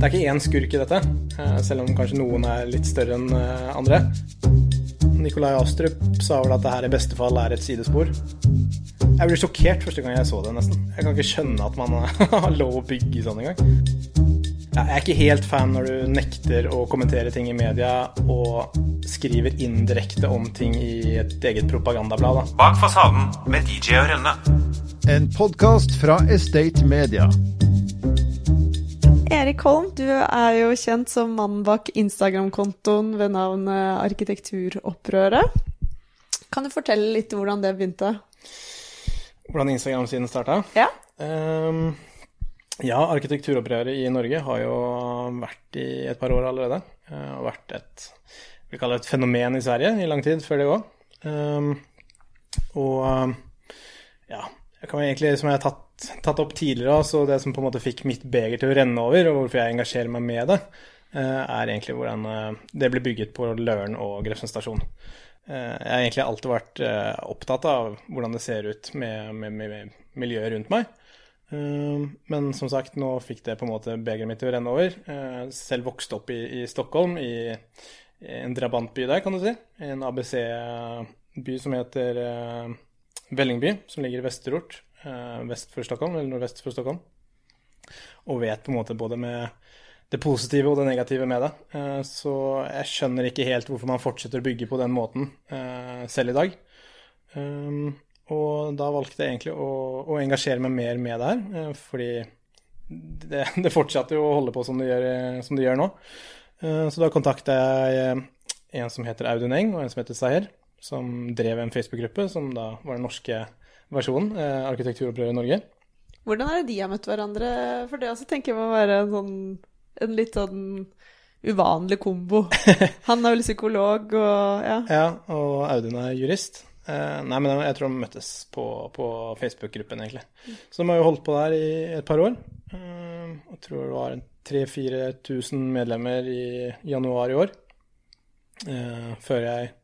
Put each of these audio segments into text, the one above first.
Det er ikke én skurk i dette, eh, selv om kanskje noen er litt større enn eh, andre. Nikolai Astrup sa vel at det her i beste fall er et sidespor. Jeg ble sjokkert første gang jeg så det, nesten. Jeg kan ikke skjønne at man har lov å bygge sånn engang. Jeg er ikke helt fan når du nekter å kommentere ting i media og skriver indirekte om ting i et eget propagandablad. Da. Bak fasaden med DJ og Rønne. En podkast fra Estate Media. Erik Holm, du er jo kjent som mannen bak Instagram-kontoen ved navn Arkitekturopprøret. Kan du fortelle litt hvordan det begynte? Hvordan Instagram-siden starta? Ja. Um, ja, arkitekturopprøret i Norge har jo vært i et par år allerede. Uh, og vært et, vi kaller det et fenomen i Sverige i lang tid før det òg. Um, og um, ja, jeg kan egentlig, som jeg har tatt, tatt opp tidligere, så det som på en måte fikk mitt beger til å renne over, og hvorfor jeg engasjerer meg med det, uh, er egentlig hvordan uh, det ble bygget på Løren og Grefsen stasjon. Jeg har egentlig alltid vært opptatt av hvordan det ser ut med, med, med miljøet rundt meg. Men som sagt, nå fikk det på en måte begeret mitt til å renne over. Selv vokste opp i, i Stockholm, i en drabantby der, kan du si. En ABC-by som heter Vällingby, som ligger i Vesterort, vest for Stockholm, eller nordvest for Stockholm. Og vet på en måte både med det positive og det negative med det. Så jeg skjønner ikke helt hvorfor man fortsetter å bygge på den måten selv i dag. Og da valgte jeg egentlig å, å engasjere meg mer med det her, fordi det, det fortsatte jo å holde på som det gjør, som det gjør nå. Så da kontakta jeg en som heter Audun Eng, og en som heter Saher, som drev en Facebook-gruppe, som da var den norske versjonen, Arkitekturopprøret i Norge. Hvordan er det de har møtt hverandre? For det også tenker jeg må være en, sånn, en litt sånn uvanlig kombo. Han er vel psykolog og ja. Ja, og Audun er jurist. Eh, nei, men jeg tror de møttes på, på Facebook-gruppen, egentlig. Så de har jo holdt på der i et par år. Eh, jeg tror det var 3000-4000 medlemmer i januar i år. Eh, før jeg eh,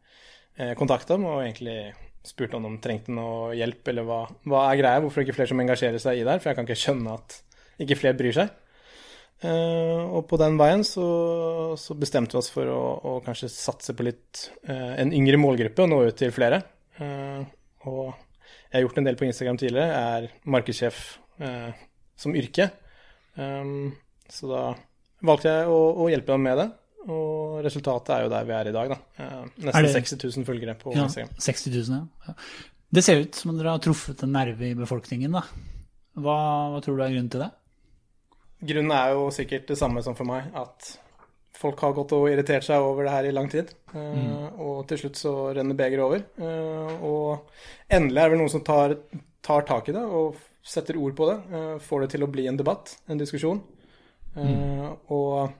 kontakta dem og egentlig spurte om de trengte noe hjelp, eller hva, hva er greia, hvorfor er det ikke flere som engasjerer seg i det her, for jeg kan ikke skjønne at ikke flere bryr seg. Uh, og på den veien så, så bestemte vi oss for å, å kanskje satse på litt uh, en yngre målgruppe og nå ut til flere. Uh, og jeg har gjort en del på Instagram tidligere, jeg er markedssjef som yrke. Um, så da valgte jeg å, å, hjelpe dem med det, og resultatet er jo der vi er i dag, da. nesten det, 60 000 følgere på ja, Instagram. 60 000, ja. Det ser ut som om dere har truffet en nerve i befolkningen, da. Hva, hva tror du er grunnen til det? Grunnen er jo sikkert det samme som for meg, at folk har gått og irritert seg over det her i lang tid. Mm. Og til slutt så renner begeret over. Og endelig er det vel noen som tar, tar, tak i det og setter ord på det. Får det til å bli en debatt, en diskusjon. Mm. Og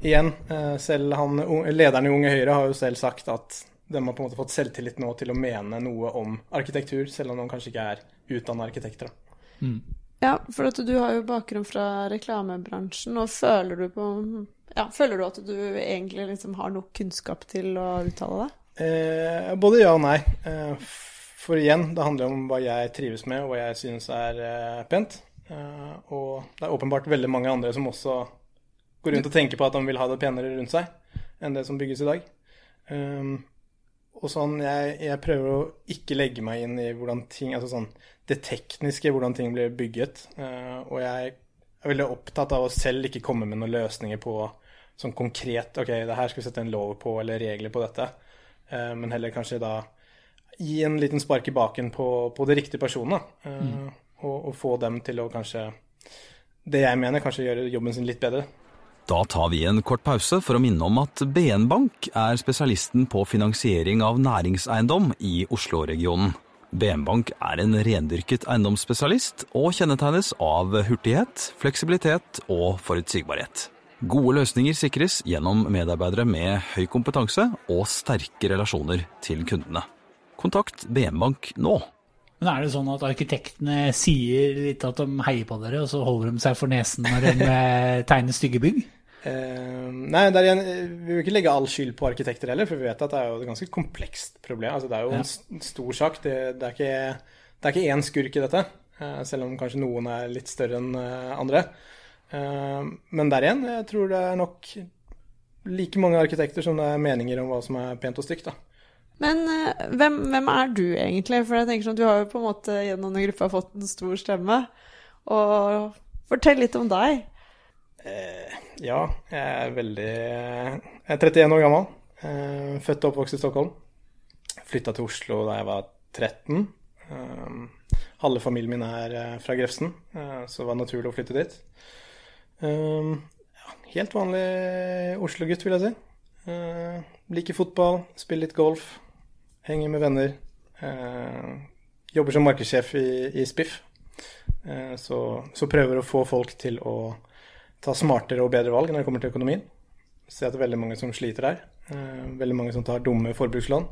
igjen, selv han, lederen i Unge Høyre har jo selv sagt at de har på en måte fått selvtillit nå til å mene noe om arkitektur, selv om de kanskje ikke er utdanna arkitekter. Mm. Ja, for at du har jo bakgrunn fra reklamebransjen, og føler du på ja, Føler du at du egentlig liksom har nok kunnskap til å uttale deg? Eh, både ja og nei. Eh, for igjen, det handler om hva jeg trives med, og hva jeg synes er eh, pent. og det er åpenbart veldig mange andre som også går rundt og tenker på at de vil ha det penere rundt seg enn det som bygges i dag. og sånn, jeg, jeg prøver å ikke legge meg inn i hvordan ting altså sånn, det tekniske, hvordan ting blir bygget. og jeg er veldig opptatt av å selv ikke komme med noen løsninger på sånn konkret OK, det her skal vi sette en lov på, eller regler på dette. men heller kanskje da gi en liten spark i baken på, på de riktige personene. Mm. Og, og, få dem til å kanskje Det jeg mener, kanskje gjøre jobben sin litt bedre. Da tar vi en kort pause for å minne om at BN Bank er spesialisten på finansiering av næringseiendom i Oslo-regionen. BN Bank er en rendyrket eiendomsspesialist og kjennetegnes av hurtighet, fleksibilitet og forutsigbarhet. Gode løsninger sikres gjennom medarbeidere med høy kompetanse og sterke relasjoner til kundene. Kontakt BN Bank nå. Men Er det sånn at arkitektene sier litt at de heier på dere, og så holder de seg for nesen når de tegner stygge bygg? Uh, nei, igjen, vi vil ikke legge all skyld på arkitekter heller, for vi vet at det er jo et ganske komplekst problem. Altså, det er jo ja. en stor sak. Det, det, er ikke, det er ikke én skurk i dette, uh, selv om kanskje noen er litt større enn uh, andre. Eh, men der igjen, jeg tror det er nok like mange arkitekter som det er meninger om hva som er pent og stygt, da. Men eh, hvem, hvem er du egentlig? For jeg tenker sånn, Du har jo på en måte gjennom den gruppa fått en stor stemme. Og fortell litt om deg. Eh, ja, jeg er veldig Jeg er 31 år gammel. Eh, født og oppvokst i Stockholm. Flytta til Oslo da jeg var 13. Eh, halve familien min er eh, fra Grefsen, så det var naturlig å flytte dit. Helt vanlig Oslo-gutt, vil jeg si. Liker fotball, spiller litt golf, henger med venner. Jobber som markedssjef i, Spiff. Så prøver å få folk til å ta smartere og bedre valg når det kommer til økonomien. Jeg Ser at det er veldig mange som sliter der. Eh, veldig mange som tar dumme forbrukslån.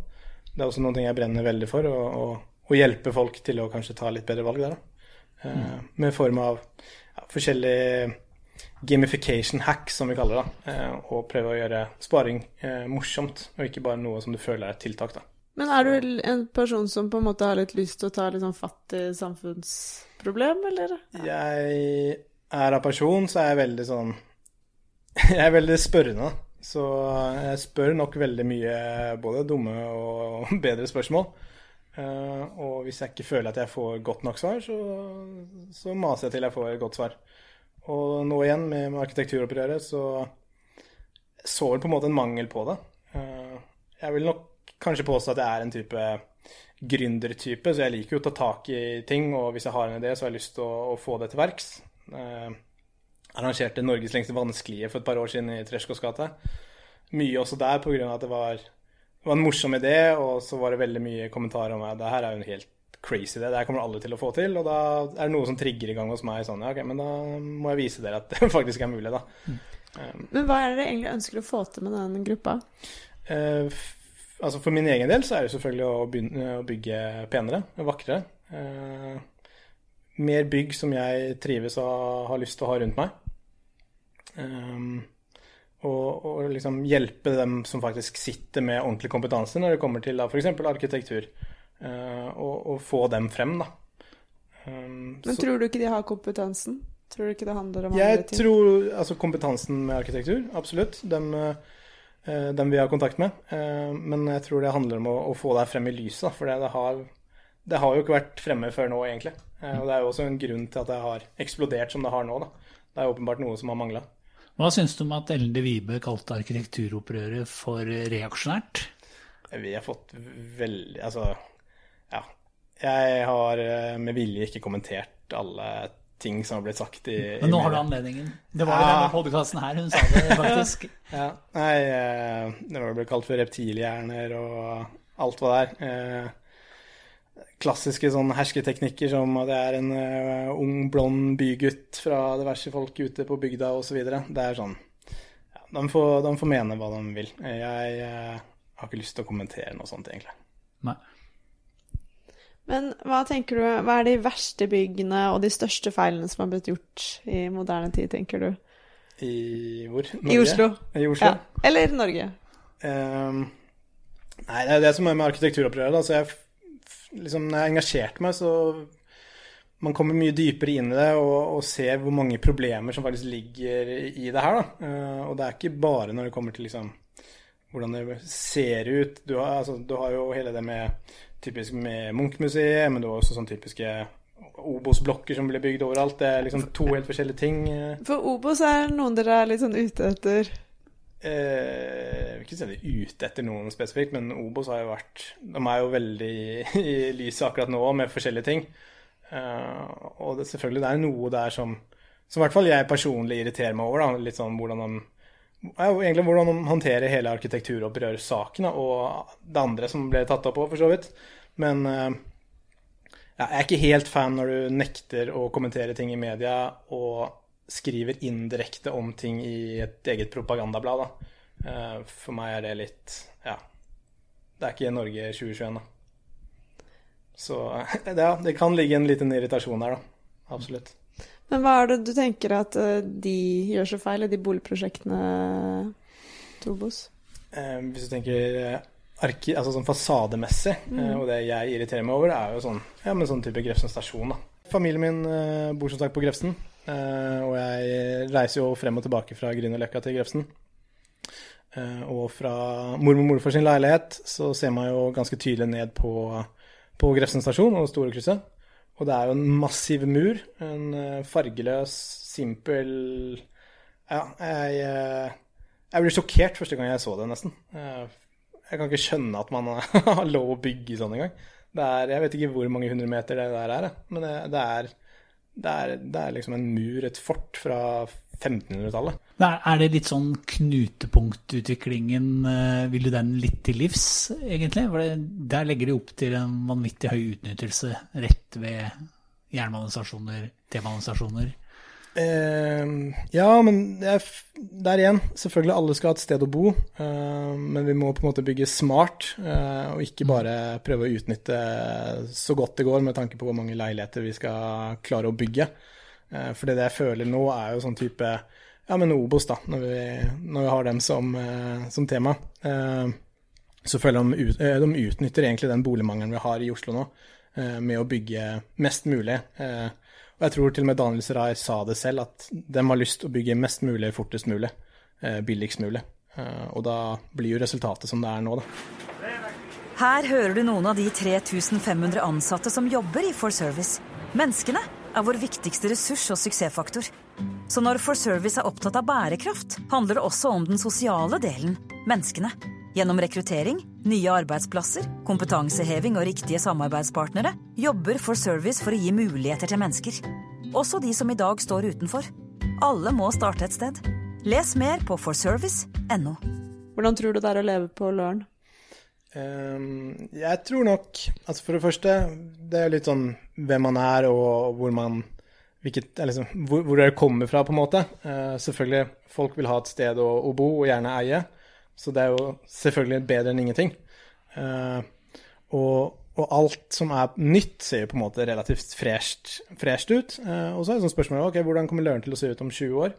Det er også noe jeg brenner veldig for, å, å, å hjelpe folk til å kanskje ta litt bedre valg der. Da. Eh, Med form av ja, forskjellige gamification hack, som vi kaller det. Eh, Og prøve å gjøre sparing morsomt, og ikke bare noe som du føler er et tiltak. da. Men er du en person som på en måte har litt lyst til å ta litt sånn fatt i samfunnsproblem, eller? Jeg er av person, så er jeg veldig sånn Jeg er veldig spørrende. Så jeg spør nok veldig mye både dumme og bedre spørsmål. Eh, og hvis jeg ikke føler at jeg får godt nok svar, så, så maser jeg til jeg får et godt svar. Og nå igjen, med, arkitekturopprøret, så så vel på en måte en mangel på det. Eh, jeg vil nok kanskje påstå at jeg er en type gründertype, så jeg liker jo å ta tak i ting, og hvis jeg har en idé, så har jeg lyst til å, å få det til verks. Eh, arrangerte Norges lengste vanskelige for et par år siden i Treskos gate. Mye også der pga. at det var, det var en morsom idé, og så var det veldig mye kommentarer om at det her er jo en helt crazy idé, det her kommer alle til å få til. Og da er det noe som trigger i gang hos meg sånn ja, ok, men da må jeg vise dere at det faktisk er mulig, da. Men hva er det dere egentlig ønsker å få til med den gruppa? Eh, altså For min egen del så er det selvfølgelig å, begynne, å bygge penere vakrere. Eh, mer bygg som jeg trives og har lyst til å ha rundt meg. Um, og, og liksom hjelpe dem som faktisk sitter med ordentlig kompetanse når det kommer til f.eks. arkitektur. uh, og, og få dem frem, da. Um, Men så- tror du ikke de har kompetansen? Tror du ikke det handler om jeg andre ting? tror altså kompetansen med arkitektur, absolutt. Dem, uh, dem vi har kontakt med. Uh, Men jeg tror det handler om å, å få deg frem i lyset, for det, det, har, det har jo ikke vært fremme før nå, egentlig. Eh, Og det er jo også en grunn til at det har eksplodert som det har nå, da. Det er åpenbart noe som har mangla. Hva syns du om at Ellen de Vibe kalte arkitekturopprøret for reaksjonært? Vi har fått veldig Altså, ja. Jeg har eh, med vilje ikke kommentert alle ting som har blitt sagt i, i Men nå har du anledningen. Det var jo Ja. denne podkasten her hun sa det, faktisk. Ja, nei, eh, det var vel kalt for reptilhjerner og alt hva det er. Klassiske sånn hersketeknikker som at jeg er en uh, ung, blond bygutt fra diverse folk ute på bygda osv. Det er sånn ja, de, får, de får mene hva de vil. Jeg uh, har ikke lyst til å kommentere noe sånt, egentlig. Nei. Men hva tenker du, hva er de verste byggene og de største feilene som har blitt gjort i moderne tid, tenker du? I hvor? I Oslo. I Oslo? Ja. Eller Norge. Um, nei, det er det som er med arkitekturopprøret. Da. Så jeg, liksom, når jeg har engasjert meg, så man kommer mye dypere inn i det og, og ser hvor mange problemer som faktisk ligger i det her. Da. Eh, og det er ikke bare når det kommer til liksom, hvordan det ser ut. Du har, altså, du har jo hele det med typisk med Munch-museet, men du har også sånn typiske Obos-blokker som blir bygd overalt. Det er liksom to helt forskjellige ting. eh. For Obos er noen dere er litt sånn ute etter. Eh, jeg vil ikke si ute etter noen spesifikt, men Obos har jo vært De er jo veldig i, lyset akkurat nå med forskjellige ting. Eh, og det, selvfølgelig, det er noe der som Som i hvert fall jeg personlig irriterer meg over. Da. Litt sånn hvordan de egentlig hvordan de håndterer hele arkitekturopprørssaken, og det andre som ble tatt opp òg, for så vidt. Men eh, ja, jeg er ikke helt fan når du nekter å kommentere ting i media og skriver indirekte om ting i et eget propagandablad. Da. Eh, For meg er det litt Ja. Det er ikke Norge 2021, da. Så ja, det kan ligge en liten irritasjon der, da. Absolutt. Men hva er det du tenker at eh, de gjør så feil i de boligprosjektene Tobos? Obos? Eh, hvis du tenker arki, altså sånn fasademessig, mm. og det jeg irriterer meg over, er jo sånn, ja, men sånn type Grefsen stasjon. da. Familien min bor som sagt på Grefsen. Eh, og jeg reiser jo frem og tilbake fra Grünerløkka til Grefsen. Eh, og fra mormor og morfar sin leilighet så ser man jo ganske tydelig ned på, på Grefsen stasjon og Storekrysset. Og det er jo en massiv mur. En eh, fargeløs, simpel Ja, jeg, jeg ble sjokkert første gang jeg så det, nesten. Jeg kan ikke skjønne at man har lov å bygge sånn engang. Jeg vet ikke hvor mange hundre meter det der er, men det, det, er, det, er, det er liksom en mur, et fort fra 1500-tallet. Er det litt sånn knutepunktutviklingen, eh, vil du den litt til livs, egentlig? For det, der legger de opp til en vanvittig høy utnyttelse rett ved jernbanestasjoner, T-banestasjoner. Eh, ja, men det er, der igjen, selvfølgelig alle skal ha et sted å bo, uh, men vi må på en måte bygge smart, uh, og ikke bare prøve å utnytte så godt det går med tanke på hvor mange leiligheter vi skal klare å bygge. Eh, for det jeg føler nå er jo sånn type, ja, men Obos da, når vi, når vi har dem som, eh, som tema. Eh, så føler de, ut, de utnytter egentlig den boligmangelen vi har i Oslo nå, med å bygge mest mulig. Eh, og jeg tror til og med Daniel Serai sa det selv, at de har lyst til å bygge mest mulig fortest mulig, eh, billigst mulig. Eh, og da blir jo resultatet som det er nå, da. Her hører du noen av de 3500 ansatte som jobber i For Service. Menneskene er vår viktigste ressurs og suksessfaktor. Så når For Service er opptatt av bærekraft, handler det også om den sosiale delen menneskene. Gjennom rekruttering, nye arbeidsplasser, kompetanseheving og riktige samarbeidspartnere jobber For Service for å gi muligheter til mennesker. Også de som i dag står utenfor. Alle må starte et sted. Les mer på forservice.no. Hvordan tror du det er å leve på Løren? Um, jeg tror nok Altså for det første, det er litt sånn hvem man er og hvor man hvilket, liksom, hvor, hvor dere kommer fra, på en måte. Uh, selvfølgelig, folk vil ha et sted å, å bo, og gjerne eie. Så det er jo selvfølgelig bedre enn ingenting. Uh, og, og alt som er nytt, ser jo på en måte relativt fresht, ut. Uh, og så er det sånn spørsmål ok, hvordan kommer Løren til å se ut om 20 år?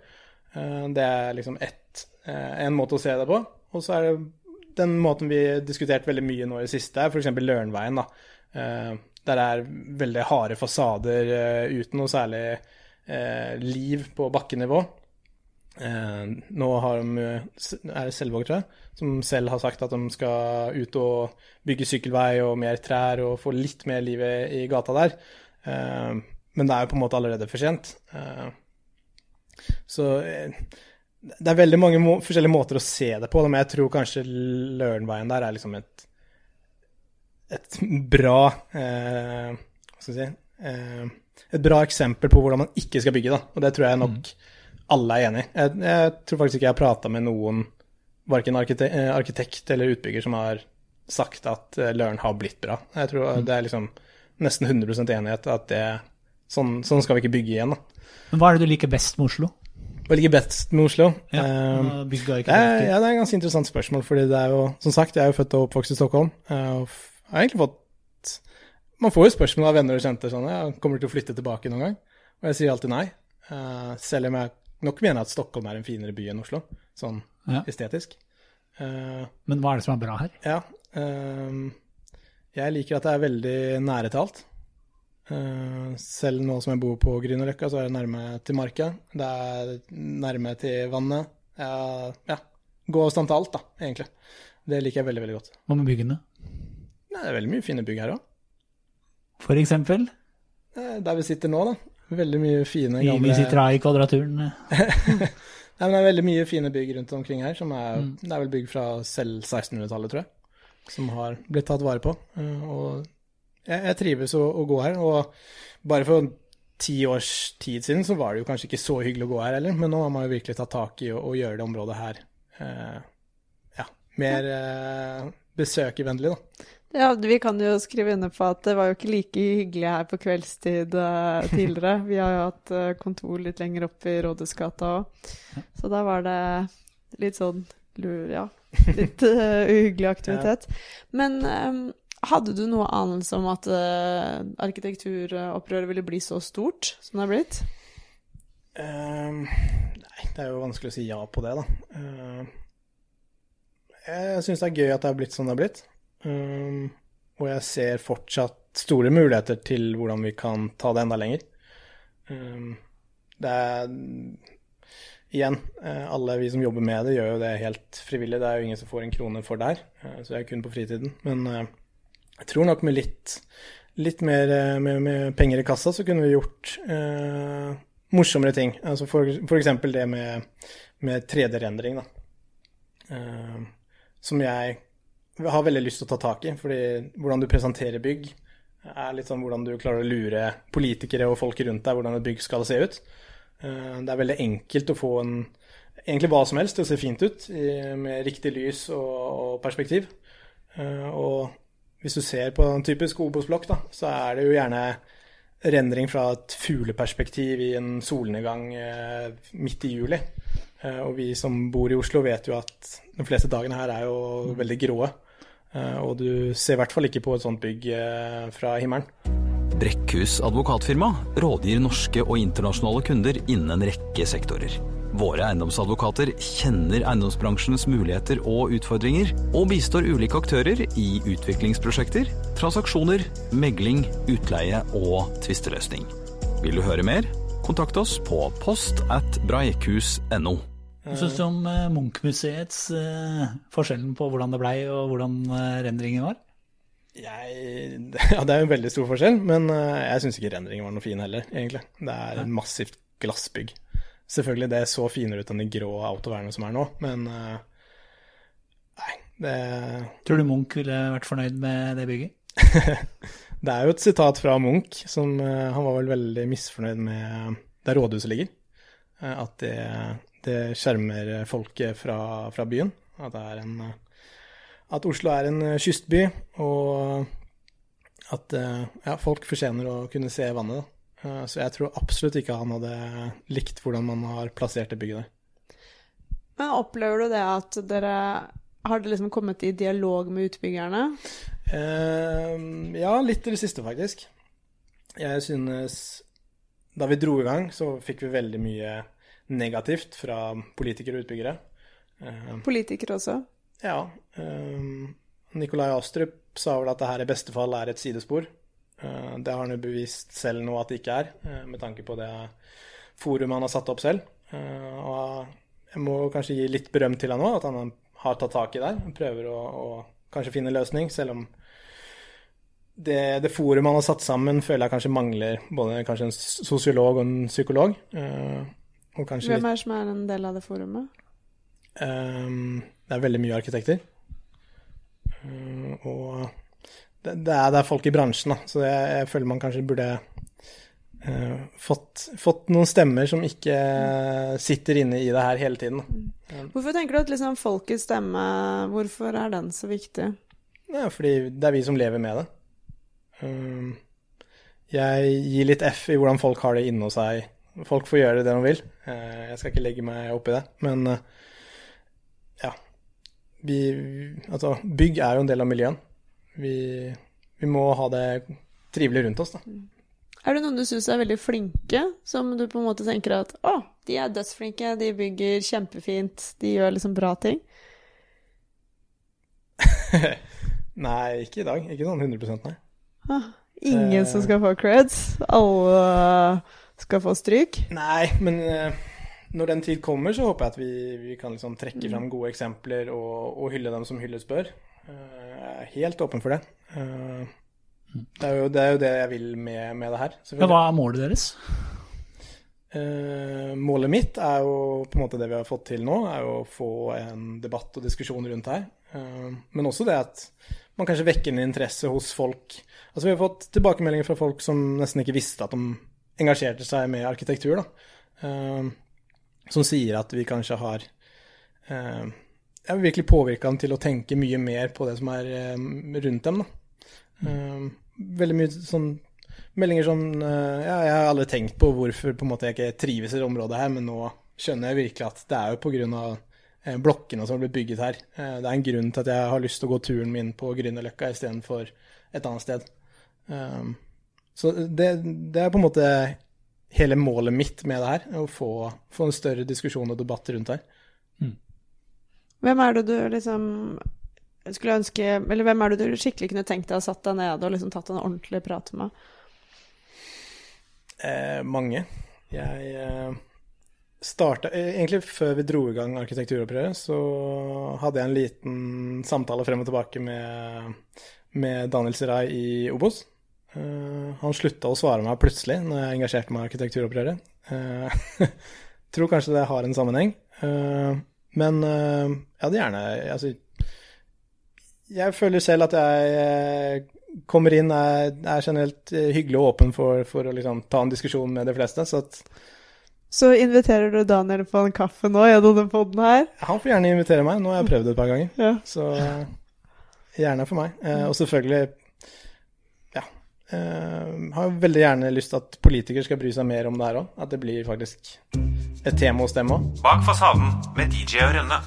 Uh, det er liksom ett, en måte å se det på. Og så er det den måten vi har diskutert veldig mye nå i det siste, er f.eks. Lørenveien. da. Der er veldig harde fasader uten noe særlig liv på bakkenivå. Eh, nå har de, er det Selvåg, tror jeg, som selv har sagt at de skal ut og bygge sykkelvei og mer trær og få litt mer liv i, gata der. Eh, men det er jo på en måte allerede for sent. Eh, så eh, det er veldig mange må forskjellige måter å se det på, men jeg tror kanskje Lørenveien der er liksom et et bra eh, Hva skal vi si eh, Et bra eksempel på hvordan man ikke skal bygge, da. Og det tror jeg nok alle er enig. Jeg, jeg tror faktisk ikke jeg har prata med noen, verken arkite eh, arkitekt eller utbygger, som har sagt at eh, Løren har blitt bra. Jeg tror det er liksom nesten 100% enighet at det Sånn, sånn skal vi ikke bygge igjen, da. Men hva er det du liker best med Oslo? Hva liker best med Oslo? Ja, uh, det er, ja, det er et ganske interessant spørsmål, fordi det er jo Som sagt, jeg er jo født og oppvokst i Stockholm. Og har egentlig fått Man får jo spørsmål av venner og kjente sånn ja, Kommer du til å flytte tilbake noen gang? Og jeg sier alltid nei. Uh, Selv om jeg nok mener at Stockholm er en finere by enn Oslo, sånn Ja. estetisk. Uh, Men hva er det som er bra her? ja. uh, jeg liker at det er veldig nære til alt. Uh, selv nå som jeg bor på Grünerløkka, så er det nærme til marka. Det er nærme til vannet. Ja, ja. Gåavstand til alt, da, egentlig. Det liker jeg veldig, veldig godt. Hva med byggene? Det er veldig mye fine bygg her òg. For eksempel? Der vi sitter nå, da. Veldig mye fine gamle vi sitter her i Kvadraturen. Nei, men Det er veldig mye fine bygg rundt omkring her. som er, Det er vel bygg fra selv 1600-tallet, tror jeg, som har blitt tatt vare på. Eh, Og jeg, jeg trives å, å gå her. Og bare for ti års tid siden så var det jo kanskje ikke så hyggelig å gå her heller, men nå har man jo virkelig tatt tak i å, å gjøre det området her eh, ja, mer eh, besøkervennlig, da. Ja, vi kan jo skrive under på at det var jo ikke like hyggelig her på kveldstid eh, tidligere. Vi har jo hatt eh, kontor litt lenger opp i Rådhusgata òg, så da var det litt sånn ja, litt uh, uhyggelig aktivitet. Men um, hadde du noe anelse om at uh, arkitekturopprøret ville bli så stort som det har blitt? Um, nei, det er jo vanskelig å si ja på det, da. Uh, jeg syns det er gøy at det har blitt som det har blitt. Ehm, og jeg ser fortsatt store muligheter til hvordan vi kan ta det enda lenger. Um, det er Igjen, eh, alle vi som jobber med det, gjør jo det helt frivillig. Det er jo ingen som får en krone for der, eh, så det er kun på fritiden. Men eh, jeg tror nok med litt, litt mer med, med penger i kassa, så kunne vi gjort eh, morsommere ting. Altså for, for eksempel det med, med 3D-rendring, da. Eh, som jeg har veldig lyst til å ta tak i, fordi hvordan du presenterer bygg, er litt sånn hvordan du klarer å lure politikere og folk rundt deg hvordan et bygg skal se ut. Eh, Det er veldig enkelt å få en egentlig hva som helst til å se fint ut med riktig lys og, og perspektiv. Eh, Og hvis du ser på en typisk Obos-blokk, så er det jo gjerne rendring fra et fugleperspektiv i en solnedgang eh, midt i juli. Og vi som bor i Oslo vet jo at de fleste dagene her er jo veldig gråe. Eh, Og du ser i hvert fall ikke på et sånt bygg eh, fra himmelen. Brekkhus advokatfirma rådgir norske og internasjonale kunder innen en rekke sektorer. Våre eiendomsadvokater kjenner eiendomsbransjens muligheter og utfordringer, og bistår ulike aktører i utviklingsprosjekter, transaksjoner, megling, utleie og tvisteløsning. Vil du høre mer? Kontakt oss på post at breikhus.no. Hva syns du om eh, Munch-museets eh, forskjellen på hvordan det blei og hvordan eh, rendringen var? Jeg, ja, det er jo en veldig stor forskjell, men jeg syns ikke rendringen var noe fin heller, egentlig. Det er et massivt glassbygg. Selvfølgelig, det så finere ut enn de grå autovernene som er nå, men Nei, det, Tror du Munch ville vært fornøyd med det bygget? det er jo et sitat fra Munch som Han var vel veldig misfornøyd med der rådhuset ligger. At det, det skjermer folket fra, fra byen. At det er en At Oslo er en eh, kystby, og at eh, ja, folk fortjener å kunne se vannet. Da. Eh, Så jeg tror absolutt ikke han hadde likt hvordan man har plassert det bygget der. Men opplever du det at dere Har det liksom kommet i dialog med utbyggerne? Eh, ja, litt i det siste, faktisk. Jeg synes Da vi dro i gang, så fikk vi veldig mye negativt fra politikere og utbyggere. Eh, Politikere også? ja. Eh, Nikolai Astrup sa vel at det her i beste fall er et sidespor. Eh, det har han jo bevist selv nå at det ikke er, med tanke på det forumet han har satt opp selv. Og jeg må kanskje gi litt berøm til han nå, at han har tatt tak i der. Prøver å, å kanskje finne en løsning, selv om det, det forumet han har satt sammen, føler jeg kanskje mangler både kanskje en sosiolog og en psykolog. Hvem er det som er en del av det forumet? Um, det er veldig mye arkitekter. Um, og det, det, er, det er folk i bransjen, da, så jeg, jeg føler man kanskje burde Uh, fått, fått noen stemmer som ikke sitter inne i det her hele tiden. Mm. Hvorfor tenker du at liksom folkets stemme, hvorfor er den så viktig? Ja, fordi det er vi som lever med det. Ehm, jeg gir litt F i hvordan folk har det inne hos seg. Folk får gjøre det de vil. Eh, jeg skal ikke legge meg opp i det. Men eh, ja. Vi, altså, bygg er jo en del av miljøen. Vi, vi må ha det trivelig rundt oss, da. Er det noen du syns er veldig flinke, som du på en måte tenker at å, de er dødsflinke, de bygger kjempefint, de gjør liksom bra ting? Nei, ikke i dag. Ikke sånn 100 nei. Ah, ingen Eh. som skal få creds, alle skal få stryk. Nei, men eh, når den tid kommer, så håper jeg at vi, vi kan liksom trekke fram gode eksempler og, og hylle dem som hylles bør. Eh, Jeg er helt åpen for det. Eh, Det er jo det, er jo det jeg vil med, med det her. Ja, hva er målet deres? Eh, målet mitt er jo på en måte det vi har fått til nå, er jo å få en debatt og diskusjon rundt her. Eh, men også det at man kanskje vekker en interesse hos folk. Altså Vi har fått tilbakemeldinger fra folk som nesten ikke visste at de engasjerte seg med arkitektur. da. Eh, som sier at vi kanskje har eh, ja, virkelig påvirka dem til å tenke mye mer på det som er eh, rundt dem. da. Eh, veldig mye sånn meldinger som eh, Ja, jeg har aldri tenkt på hvorfor på en måte jeg ikke trives i det området her, men nå skjønner jeg virkelig at det er jo pga. Eh, blokkene som har blitt bygget her. Eh, det er en grunn til at jeg har lyst til å gå turen min på Grünerløkka istedenfor et annet sted. Um, så det, det er på en måte hele målet mitt med det her, å få, få en større diskusjon og debatt rundt her. her. Hvem er det du liksom skulle ønske Eller hvem er det du skikkelig kunne tenkt deg å satt deg ned og liksom tatt en ordentlig prat med? Eh, mange. Jeg eh, starta Egentlig før vi dro i gang arkitekturopprøret, så hadde jeg en liten samtale frem og tilbake med, med Daniel Sirai i Obos. Eh, han slutta å svare meg plutselig når jeg engasjerte meg i arkitekturopprøret. Uh, tror kanskje det har en sammenheng. Uh, men uh, jeg hadde gjerne Altså, jeg føler selv at jeg eh, kommer inn, er, er generelt eh, hyggelig og åpen for, for å liksom ta en diskusjon med de fleste. Så at Så inviterer du Daniel på en kaffe nå gjennom den poden her? han får gjerne invitere meg. Nå har jeg prøvd det et par ganger. Ja. Så eh, gjerne for meg. Eh, og selvfølgelig Eh, har veldig gjerne lyst til at politikere skal bry seg mer om det her òg. At det blir faktisk et tema hos dem òg. Bak fasaden med DJ og Rønne.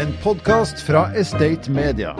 En podkast fra Estate Media.